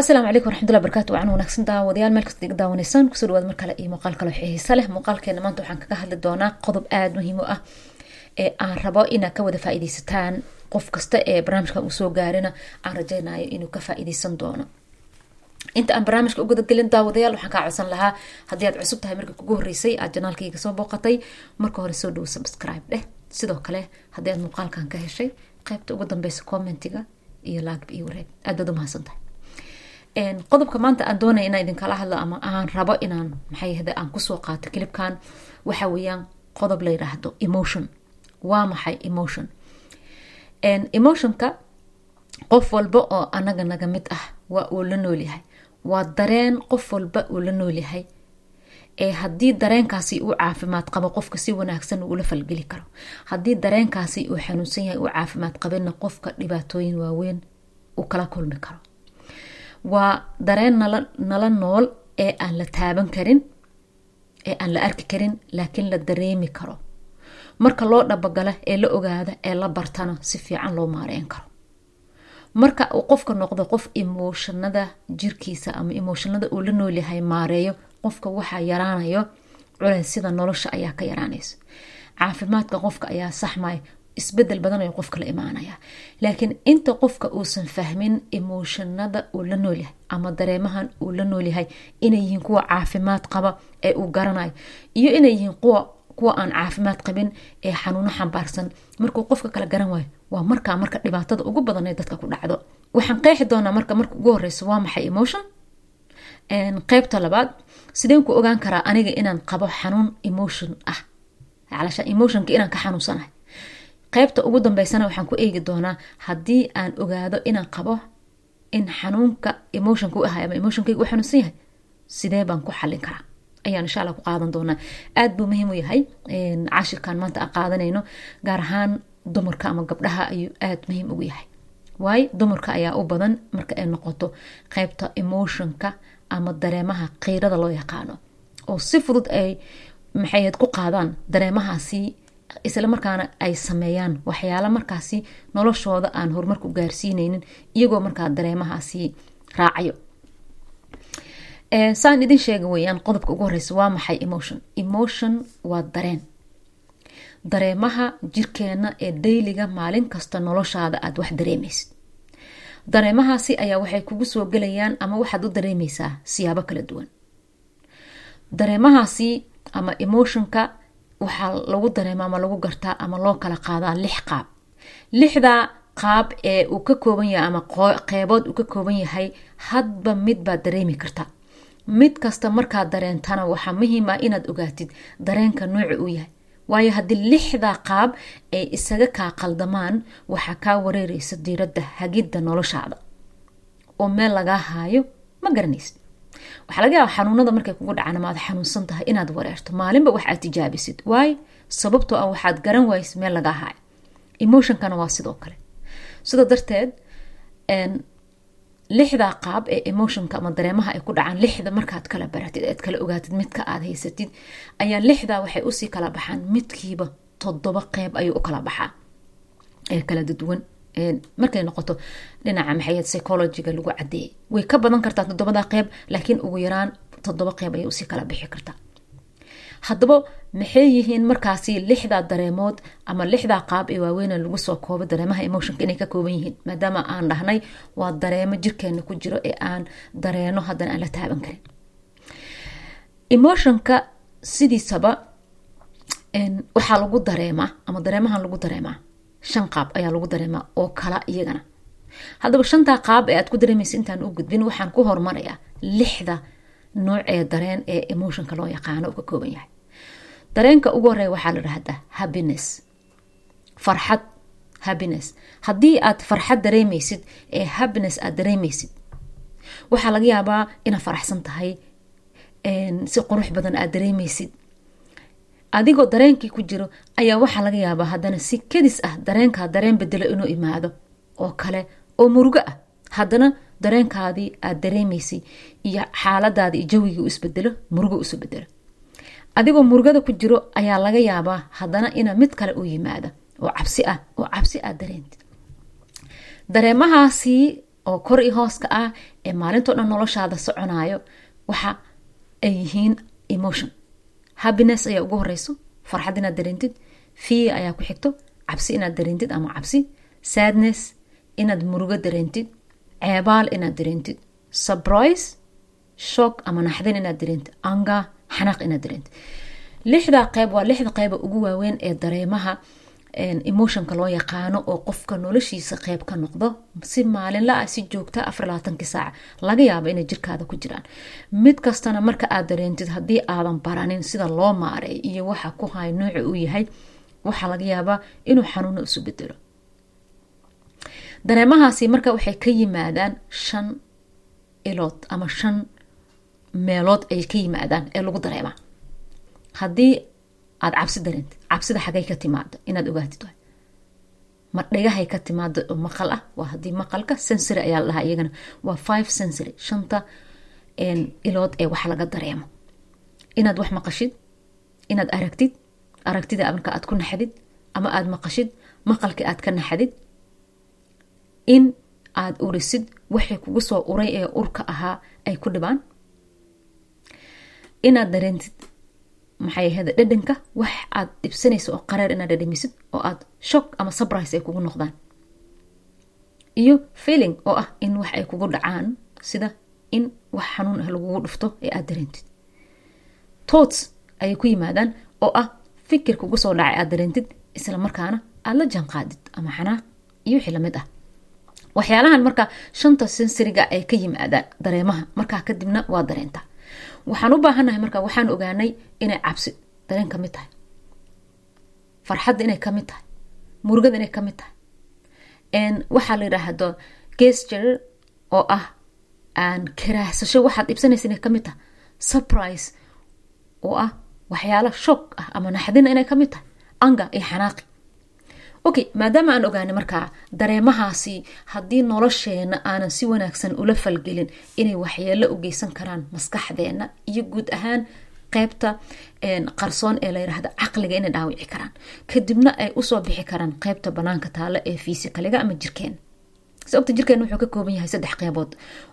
asalaamu calaykum waraxmatullahi barakaatu wacan wanaagsan daawadayaal meel kasta iga daawanaysaan ku soo dhawaad mar kale iyo muuqaal kale waxay xiisa leh. Muuqaalkeena maanta waxaan kaga hadli doonaa qodob aada muhiim u ah ee aan rabo inaad ka wada faa-ideysataan qof kasta ee barnaamijkan uu soo gaarina aan rajeynayo inuu ka faa-ideysan doono. Inta aan barnaamijka u gudagelin daawadayaal waxaan kaa codsan lahaa haddii aad cusub tahay markii kugu horreysay aad janaalkayga soo booqatay marka hore soo dhowo subscribe dheh. Sidoo kale haddii aad muuqaalkan ka heshay qaybta ugu dambeysa commentiga iyo laagb iyo wareeb aad baad u mahadsantahay qodobka maanta aan doonaya inaan idinkala hadlo ama aan rabo inaan maxay ahde aan ku soo qaato kilibkan waxa weeyaan qodob la yiraahdo emotion. Waa maxay emotion? Emotionka qof walba oo anaga naga mid ah waa uu la noolyahay waa dareen qof walba uu la noolyahay ee haddii dareenkaasi uu caafimaad qabo qofka si wanaagsan uula falgeli karo. Haddii dareenkaasi uu xanuunsan yahay uu caafimaad qabina qofka dhibaatooyin waaweyn uu kala kulmi karo waa dareen nala nool ee aan la taaban karin ee aan la arki karin laakiin la dareemi karo. Marka loo dhabagala ee la ogaada ee la bartana si fiican loo maareyn karo. Marka uu qofka noqdo qof emooshanada jirkiisa ama emooshanada uu la noolyahay maareeyo qofka waxaa yaraanayo culeysyada nolosha ayaa ka yaraanaysa. Caafimaadka qofka ayaa saxmaya isbeddel badan ayuu qofka la imaanaya. Laakiin inta qofka uusan fahmin emooshanada uu la noolyahay ama dareemahan uu la noolyahay inay yihiin kuwa caafimaad qaba ee uu garanayo iyo inay yihiin kuwa aan caafimaad qabin ee xanuuno xambaarsan markuu qofka kala garan waayo waa markaa marka dhibaatada ugu badan ee dadka ku dhacdo. Waxaan qeexi doonaa marka marka ugu horeyso waa maxay emotion? Qeybta labaad sideen ku ogaan karaa aniga inaan qabo xanuun emotion ah. Calashaan emotionka inaan ka xanuunsanahay qeybta ugu dambeysana waxaan ku eegi doonaa haddii aan ogaado inaan qabo in xanuunka emotionka u ahay ama emotionkayga u xanuunsan yahay sidee baan ku xallin karaa? Ayaan insha ku qaadan doonaa. Aada buu muhiim u yahay cashirkan maanta aan qaadanayno gaar ahaan dumarka ama gabdhaha ayuu aada muhiim ugu yahay. Waayo dumarka ayaa u badan marka ay noqoto qeybta emotionka ama dareemaha qiirada loo yaqaano. Oo si fudud ay maxayd ku qaadaan dareemahaasi isla markaana ay sameeyaan waxyaala markaasi noloshooda aan horumarku gaarsiineynin iyagoo markaa dareemahaasi raacayo. Saan idin sheega weyaan qodobka ugu horeysa waa maxay? Emotion. Emotion waa dareen. Dareemaha jirkeena ee dayliga maalin kasta noloshaada aada wax dareemaysid. Dareemahaasi ayaa waxay kugu soo gelayaan ama waxaad u dareemeysaa siyaabo kala duwan. Dareemahaasi ama emotionka waxaa lagu dareema ama lagu gartaa ama loo kala qaadaa lix qaab. Lixdaa qaab ee uu ka kooban yahay ama qeybood uu ka kooban yahay hadba mid baad dareemi karta. Mid kasta markaad dareentana waxaa muhiim ah inaad ogaatid dareenka nooca uu yahay. Waayo haddii lixdaa qaab ay isaga kaa qaldamaan waxaa kaa wareereysa diiradda hagidda noloshaada. Oo meel lagaa haayo ma garanaysid waxaa laga yaaba xanuunada markay kugu dhacaan ama aad xanuunsan tahay inaad wareerto maalinba wax aad tijaabisid. Waayo sababtoo ah waxaad garan waysa meel lagaa haayo emotionkana waa sidoo kale. Sidoo darteed lixdaa qaab ee emotionka ama dareemaha ay ku dhacaan lixda markaad kala baratid aad kala ogaatid midka aad haysatid ayaa lixdaa waxay u sii kala baxaan midkiiba toddoba qeyb ayuu u kala baxaa ee kala duwan markay noqoto dhinaca maxay psychologiga lagu cadeeyay way ka badan kartaa toddobada qeyb laakiin ugu yaraan toddoba qeyb ayay u sii kala bixi kartaa haddaba maxay yihiin markaasi lixdaa dareemood ama lixdaa qaab ee waaweyna lagu soo koobo dareemaha emotionka inay ka kooban yihiin? Maadaama aan dhahnay waa dareemo jirkeena ku jiro ee aan dareeno haddana aan la taaban karin. Emotionka sidiisaba waxaa lagu dareemaa ama dareemahan lagu dareemaa shan qaab ayaa lagu dareemaa oo kala iyagana. Haddaba shantaa qaab ee aad ku dareemaysa intaan u gudbin waxaan ku hormarayaa lixda nooc ee dareen ee emotionka loo yaqaano uu ka kooban yahay. Dareenka ugu horreeya waxaa la dhahdaa happiness. Farxad happiness. Haddii aad farxad dareemaysid ee happiness aad dareemaysid waxaa laga yaabaa inaad faraxsan tahay si qurux badan aad dareemaysid adigoo dareenkii ku jiro ayaa waxaa laga yaabaa haddana si kadis ah dareenkaa dareen bedelo inuu imaado. Oo kale oo murugo ah haddana dareenkaadii aad dareemaysay iyo xaaladaadii jawigii u isbedelo murugo isu bedelo adigoo murugada ku jiro ayaa laga yaabaa haddana ina mid kale u yimaada oo cabsi ah oo cabsi aad dareentid dareemahaasi oo kor i hooska ah ee maalintoo dhan noloshaada soconayo waxa ay yihiin emotion happiness ayaa ugu horeyso. Farxad inaad dareentid fear ayaa ku xigto cabsi inaad dareentid ama cabsi sadness inaad murugo dareentid ceebaal inaad dareentid surprise shock ama naxdin inaad dareentid anga xanaaq inaad dareentid lixdaa qeyb waa lixda qeyba ugu waaweyn ee dareemaha emotionka loo yaqaano oo qofka noloshiisa qeyb ka noqdo si maalinla ah si joogta afar labaatankii saaca laga yaabo inay jirkaada ku jiraan. Mid kastana marka aad dareentid haddii aadan baranin sida loo maareey iyo waxa ku hay nooca uu yahay waxaa laga yaabaa inuu xanuuno isu bedelo dareemahaasi marka waxay ka yimaadaan shan ilood ama shan meelood ay ka yimaadaan ee lagu dareemaa haddii aada cabsi dareentid cabsida xagay ka timaado inaad ogaatid waay. Ma dhagahay ka timaado oo maqal ah? Waa haddii maqalka sensory ayaa la iyagana. Waa five sensory shanta ilood ee wax laga dareemo. Inaad wax maqashid inaad aragtid aragtida marka aad ku naxdid ama aada maqashid maqalkii aad ka naxdid in aada urisid waxay kugu soo uray ee urka ahaa ay ku dhibaan. Inaad dareentid maxay ahayda dhadhanka? Wax aad dhibsanaysa oo qareer inaad dhadhamisid oo aad shock ama surprise ay kugu noqdaan. Iyo feeling oo ah in wax ay kugu dhacaan sida in wax xanuun ah lagugu dhufto ee aad dareentid. Tots ayay ku yimaadaan oo ah fikir kugu soo dhacay aad dareentid isla markaana aada la janqaadid ama xanaaq iyo wixii la mid ah. Waxyaalahan marka shanta sensoriga ay ka yimaadaan dareemaha markaa kadibna waa dareentaa waxaan u baahannahay marka waxaan ogaanay inay cabsi dareen ka mid tahay. Farxadda inay ka mid tahay. Murugada inay ka mid tahay. Waxaa la yidhaahdo gesture oo ah aan karaahsasho waxaad ibsanaysa inay ka mid tahay. Surprise oo ah waxyaala shock ah ama naxdina inay ka mid tahay. Anga iyo xanaaqi okay maadaama aan ogaanay markaa dareemahaasi haddii nolosheena aanan si wanaagsan ula falgelin inay waxyeelo u geysan karaan maskaxdeena iyo guud ahaan qeybta qarsoon ee la yiraahdo caqliga inay dhaawici karaan. Kadibna ay u soo bixi karaan qeybta banaanka taalo ee fisikaliga ama jirkeena sababta jirkeena wuxuu ka kooban yahay saddex qeybood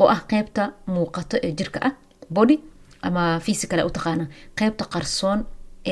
oo ah qeybta muuqato ee jirka ah body ama physical u qeybta qarsoon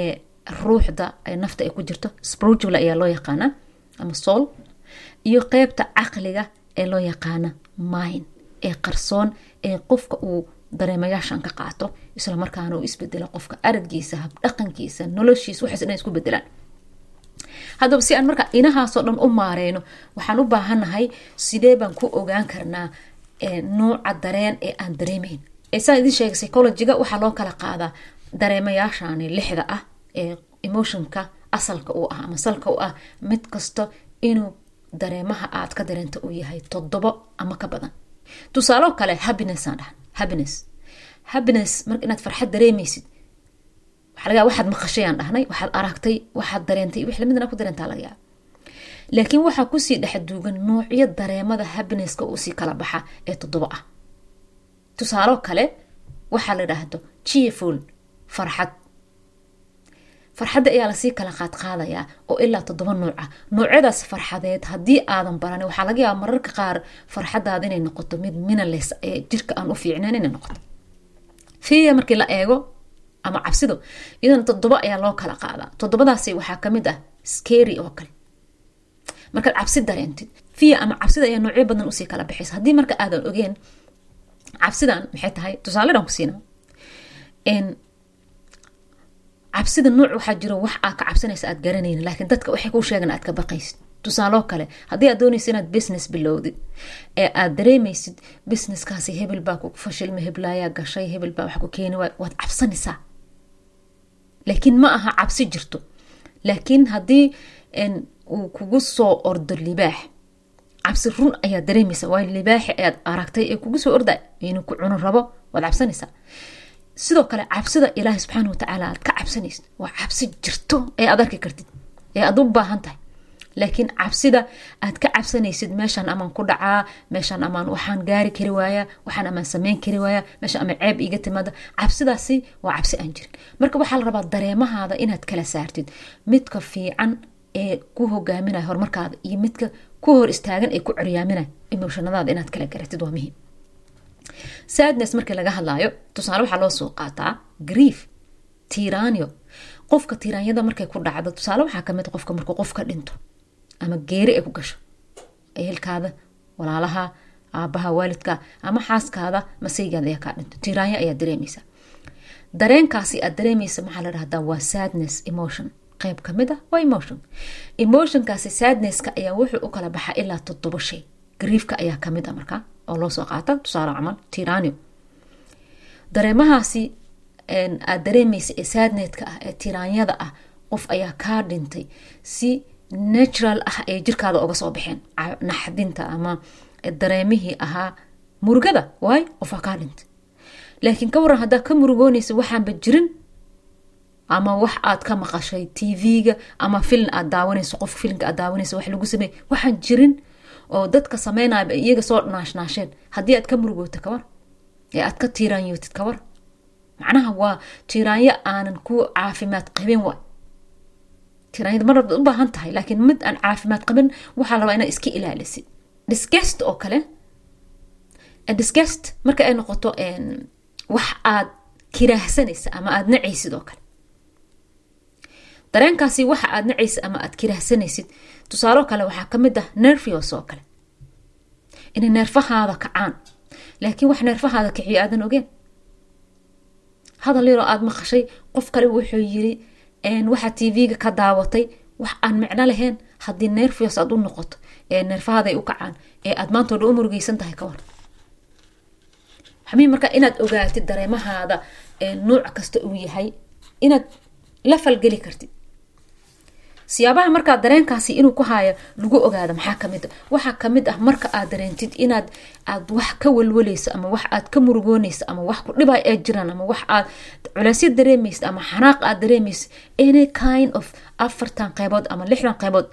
ee ruuxda nafta ay ku jirto spiritual ayaa loo yaqaana ama soul iyo qeybta caqliga ee loo yaqaana mind ee qarsoon ee qofka uu dareemayaashan ka qaato islamarkaana uu isbedelo qofka araggiisa habdhaqankiisa noloshiisa waxaas dhan isku bedelaan haddaba si aan marka inahaasoo dhan u maareyno waxaan u baahannahay sidee baan ku ogaan karnaa nuuca dareen ee aan dareemayn. Saan idin sheegay psychologiga waxaa loo kala qaadaa dareemayaashani lixda ah ee emotionka asalka u ah ama salka u ah mid kasta inuu dareemaha aad ka dareenta uu yahay toddobo ama ka badan. Tusaaloo kale happiness aan dhahan happiness. Happiness marka inaad farxad dareemaysid waxaa laga waxaad maqashay aan dhahnay waxaad aragtay waxaad dareentay wix lamidna ku dareentaa laga yaaba laakiin waxaa ku sii dhexduugan noocyo dareemada happinesska uusii kala baxa ee toddobo ah. Tusaalo kale waxaa la idhaahdo cheerful farxad farxadda ayaa la sii kala qaadqaadayaa oo ilaa toddoba nooc ah. Noocyadaas farxadeed haddii aadan baranin waxaa laga yaaba mararka qaar farxadaada inay noqoto mid minales ee jirka aan u fiicnayn inay noqoto. Fiya markii la eego ama cabsido iyadana toddoba ayaa loo kala qaadaa toddobadaasi waxaa ka mid ah scary oo kale. Markaad cabsi dareentid fiya ama cabsida ayaa noocyo badan u sii kala bixaysa haddii marka aadan ogeen cabsidan maxay tahay? Tusaaledan ku siina cabsida nuuc waxaa jiro wax aad ka cabsanaysa aad garanaynin laakiin dadka waxay kuu sheegan aad ka baqaysid. Tusaaloo kale haddii aad doonaysa inaad business bilowdid ee aad dareemaysid businesskaasi hebel baa ku fashilma heblaayaa gashay hebel baa wax ku keeni waad cabsanaysaa. Laakiin ma aha cabsi jirto. Laakiin haddii uu kugu soo ordo libaax cabsi run ayaad dareemaysa waayo libaaxi ayaad aragtay ee kugu soo orda inuu ku cuno rabo waad cabsanaysaa sidoo kale cabsida ilaahay subxaana watacaala aad ka cabsanaysid waa cabsi jirto ee aad arki kartid ee aad u baahan tahay. Laakiin cabsida aad ka cabsanaysid meeshaan amaan ku dhacaa meeshaan amaan waxaan gaari kari waaya waxaan amaan sameyn kari waaya meeshaan ama ceeb iiga timaada cabsidaasi waa cabsi aan jirin. Marka waxaa la rabaa dareemahaada inaad kala saartid. Midka fiican ee ku hogaaminaya horumarkaada iyo midka ku hor istaagan ee ku coryaaminaya emotionadaada inaad kala garatid waa muhiim sadness markii laga hadlaayo tusaale waxaa loo soo qaataa grief tiranio qofka tiraanyada markay ku dhacdo tusaale waxaa ka mid qofka markuu qof dhinto ama geeri ay ku gasho ehelkaada walaalaha aabaha waalidka ama xaaskaada masaygaada ayaa kaa dhinto. Tiraanyo ayaa dareemaysa. Dareenkaasi aad dareemaysa maxaa la dhahdaa waa sadness emotion. Qeyb ka mid ah waa emotion. Emotionkaasi sadnesska ayaa wuxuu u kala baxa ilaa toddobo shay griefka ayaa ka mid a markaa oo loo soo qaata tusaale camal tiranio dareemahaasi aad dareemaysa ee sadnetka ah ee tiraanyada ah qof ayaa kaa dhintay si natural ah ay jirkaada oga soo baxeen. Naxdinta ama dareemihii ahaa murugada. Waay qofaa kaa dhintay. Laakiin ka waran haddaa ka murugoonaysa waxaanba jirin ama wax aad ka maqashay tv-ga ama filin aad daawanayso qof filinka aad daawanayso wax lagu sameey waxaan jirin oo dadka sameynayaba iyaga soo naashnaasheen haddii aad ka murugoota kawar ee aad ka tiiraanyootid kawar macnaha waa tiiraanyo aanan ku caafimaad qabin waay tiraanyada mar walbaad u baahan tahay laakiin mid aan caafimaad qabin waxaa la rabaa inaad iska ilaalisid. Disgest oo kale disgest marka ay noqoto wax aad kiraahsanaysa ama aada nacaysid oo kale dareenkaasi waxa aad nacaysid ama aad kiraahsanaysid. Tusaalo kale waxaa ka mid ah nervios oo kale. Inay neerfahaada kacaan. Laakiin wax neerfahaada kiciyo aadan ogeen hadal yaroo aada maqashay qof kale wuxuu yiri waxaa tv-ga ka daawatay wax aan micno lahayn haddii nervios aad u noqoto ee neerfahaaday u kacaan ee aad maantoo dhan u murugeysan tahay ka war xamiim marka inaad ogaatid dareemahaada nuuc kasta uu yahay inaad la falgeli kartid siyaabaha markaa dareenkaasi inuu ku haayo lagu ogaado maxaa ka mid a waxaa ka mid ah marka aad dareentid inaad aad wax ka walwaleyso ama wax aad ka murugooneyso ama wax ku dhibay ee jiraan ama wax aad culeysyo dareemaysid ama xanaaq aad dareemaysid any kind of afartan qeybood ama lixdan qeybood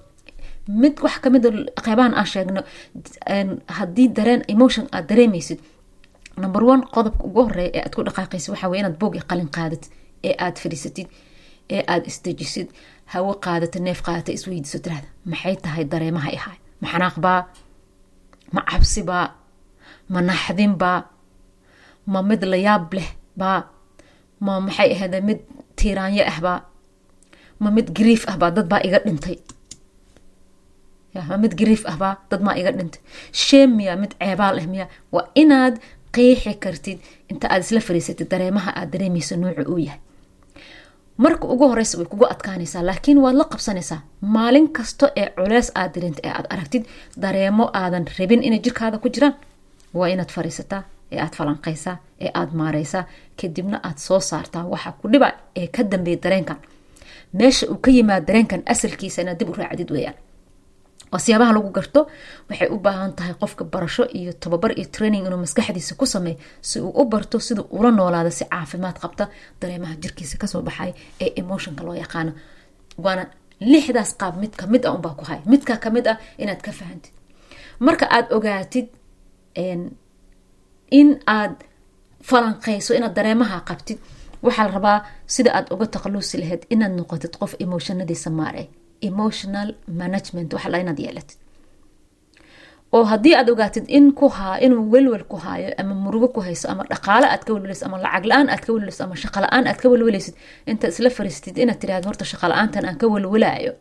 mid wax kamida qeybahan aan sheegno haddii dareen emotion aad dareemaysid number one qodobka ugu horreeya ee aad ku dhaqaaqaysid waxaa wey inaad boog qalin qaadatid ee aad fadhiisatid ee aada isdejisid hawo qaadata neef qaadata isweydiiso tirahda maxay tahay dareemaha ahay ma xanaaqbaa ma cabsibaa ma naxdinbaa ma mid layaab leh baa ma maxay ahayda mid tiiraanyo ahbaa ma mid griif ahbaa dad baa iga dhintay. Ma mid griif ahbaa dad maa iga dhintay. Sheem miya mid ceebaal ah miya waa inaad qeexi kartid. Inta aad isla fariisatid dareemaha aad dareemaysa nuuca uu yahay marka ugu horeysa way kugu adkaanaysaa laakiin waad la qabsanaysaa. Maalin kasto ee culeys aad dareenta ee aad aragtid dareemo aadan rabin inay jirkaada ku jiraan. Waa inaad fariisataa ee aad falanqaysaa ee aad maareysaa kadibna aad soo saartaa waxa ku dhiba ee ka dambeeya dareenkan. Meesha uu ka yimaad dareenkan asalkiisa inaad dib u raacdid weyaan oo siyaabaha lagu garto waxay u baahan tahay qofka barasho iyo tababar iyo training inuu maskaxdiisa ku sameeyo si uu u barto siduu ula noolaado si caafimaad qabta dareemaha jirkiisa ka soo baxay ee emotionka loo yaqaano. Waana lixdaas qaab mid ka mid ah unbaa ku hay. Midka ka mid ah inaad ka fahantid marka aada ogaatid in aad falanqeyso inaad dareemaha qabtid waxaa la rabaa sida aad uga taqalusi lahayd inaad noqotid qof emotionadiisa maare emotional management waxa la inaad yeelatid. Oo haddii aad ogaatid in ku haa inuu welwel ku haayo ama murugo ku hayso ama dhaqaale aad ka welweleysid ama lacag la'aan aad ka welweleysid ama shaqo la'aan aad ka welweleysid intaad isla fariistid inaad tirahdo horta shaqo la'aantan aan ka welwelaayo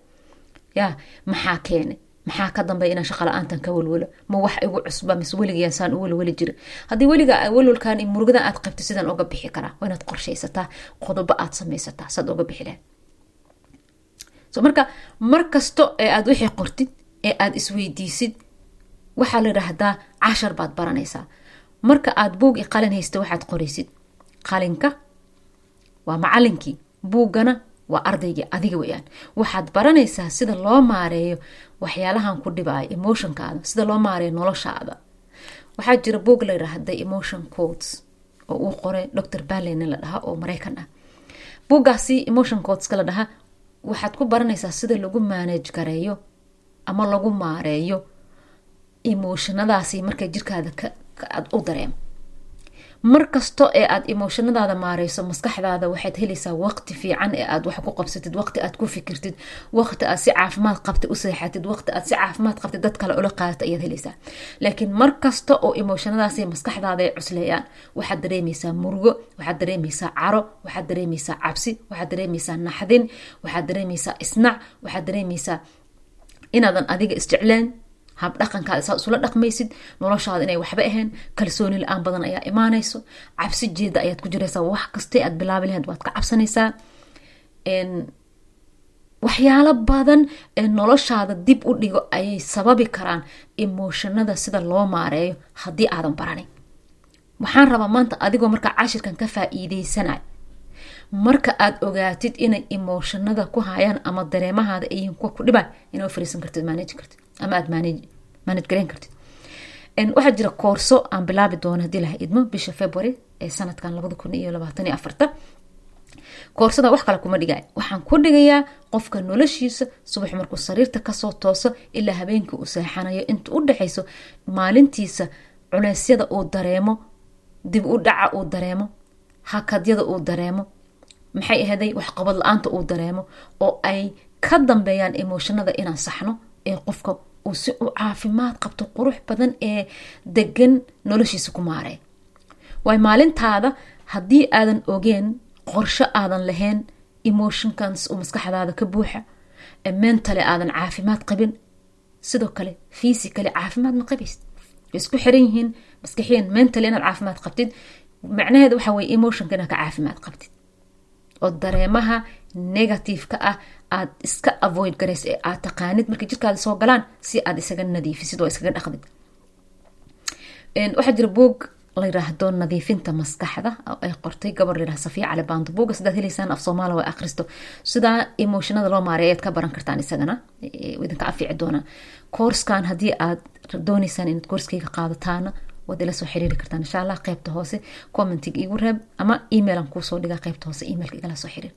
ya maxaa keenay maxaa ka dambeya inaan shaqa la'aantan ka welwelo? Ma wax igu cusba mise weligaan saan u welweli jira? Haddii weliga welwelkan murugadan aad qabtid sidaan oga bixi karaa waa inaad qorshaysataa qodobo aad samaysataa saad oga bixi lahayd so marka mar kasto ee aad wixii qortid ee aad isweydiisid waxaa la yidhaahdaa cashar baad baranaysaa. Marka aad buug qalin haysta waxaad qoraysid. Qalinka waa macalinkii buuggana waa ardaygii adiga weyaan waxaad baranaysaa sida loo maareeyo waxyaalahan ku dhibaayo emotionkaada sida loo maareeyo noloshaada. Waxaa jira buog la yidhaahda emotion codes oo uu qoray dr ballen la dhahaa oo mareykan ah. Buuggaasi emotion codeska la dhahaa waxaad ku baranaysaa sida lagu manage gareeyo ama lagu maareeyo emotionadaasi markay jirkaada aad u dareemo mar kasto ee aad emotionadaada maareyso maskaxdaada waxaad helaysaa waqti fiican ee aad wax ku qabsatid waqti aad ku fikirtid waqti aad si caafimaad qabta u seexatid waqti aad si caafimaad qabtid dad kale ula qaadata ayaad helaysaa. Laakiin mar kasta oo emotionadaasi maskaxdaada cusleeyaan waxaad dareemaysaa murugo waxaad dareemaysaa caro waxaad dareemaysaa cabsi waxaad dareemaysaa naxdin waxaad dareemaysaa isnac waxaad dareemaysaa inaadan adiga isjecleen hab dhaqankaada saa isula dhaqmaysid. Noloshaada inay waxba ahayn. Kalsooni la'aan badan ayaa imaanayso cabsi jeeda ayaad ku jiraysaa wax kastay aad bilaabi lahayd waad ka cabsanaysaa waxyaalo badan ee noloshaada dib u dhigo ayay sababi karaan emotionada sida loo maareeyo haddii aadan baranin waxaan rabaa maanta adigoo markaa cashirkan ka faa-iideysanayo marka aad ogaatid inay emotionada ku hayaan ama dareemahaada ayihiin kuwa ku dhibay inaa fariisan kartid manage kartid ama aad manage gareyn kartid. Waxaa jira koorso aan bilaabi doono haddii laha idmo bisha february ee sanadkan labada kun iyo labaatan iyo afarta. Koorsada wax kale kuma dhigay waxaan ku dhigayaa qofka noloshiisa subax markuu sariirta ka soo tooso ilaa habeenkii uu seexanayo inta u dhexayso maalintiisa culeysyada uu dareemo dib u dhaca uu dareemo hakadyada uu dareemo maxay ahaday waxqabad la'aanta uu dareemo oo ay ka dambeeyaan emotionada inaan saxno ee qofka uu si u caafimaad qabto qurux badan ee degan noloshiisa ku maarey waay maalintaada haddii aadan ogeen qorsho aadan lahayn emotionkans uu maskaxdaada ka buuxa mentally aadan caafimaad qabin sidoo kale physically caafimaad ma qabaysid? Isku xiran yihiin maskaxiyan mentally inaad caafimaad qabtid macnaheeda waxa weye emotionka inaad ka caafimaad qabtid oo dareemaha negativeka ah aad iska avoid garaysa ee aad taqaanid markay jirkaada soo galaan si aad isaga nadiifisid oo iskaga dhaqdid waxaa jira boog la yiraahdo nadiifinta maskaxda ay qortay gabar layirahdo safiya cali baando sidaad heleysaan af soomaali waa akhristo. Sidaa emotionada loo maareeya ayaad ka baran kartaan isagana idinka afiici doonaa koorskan haddii aad dooneysaan inaad koorskayga qaadataana waad ila soo xiriiri kartaan. Insha allah qeybta hoose commentiga igu reeb ama emailan kuusoo dhigaa qeybta hoose emailka igala soo xiriir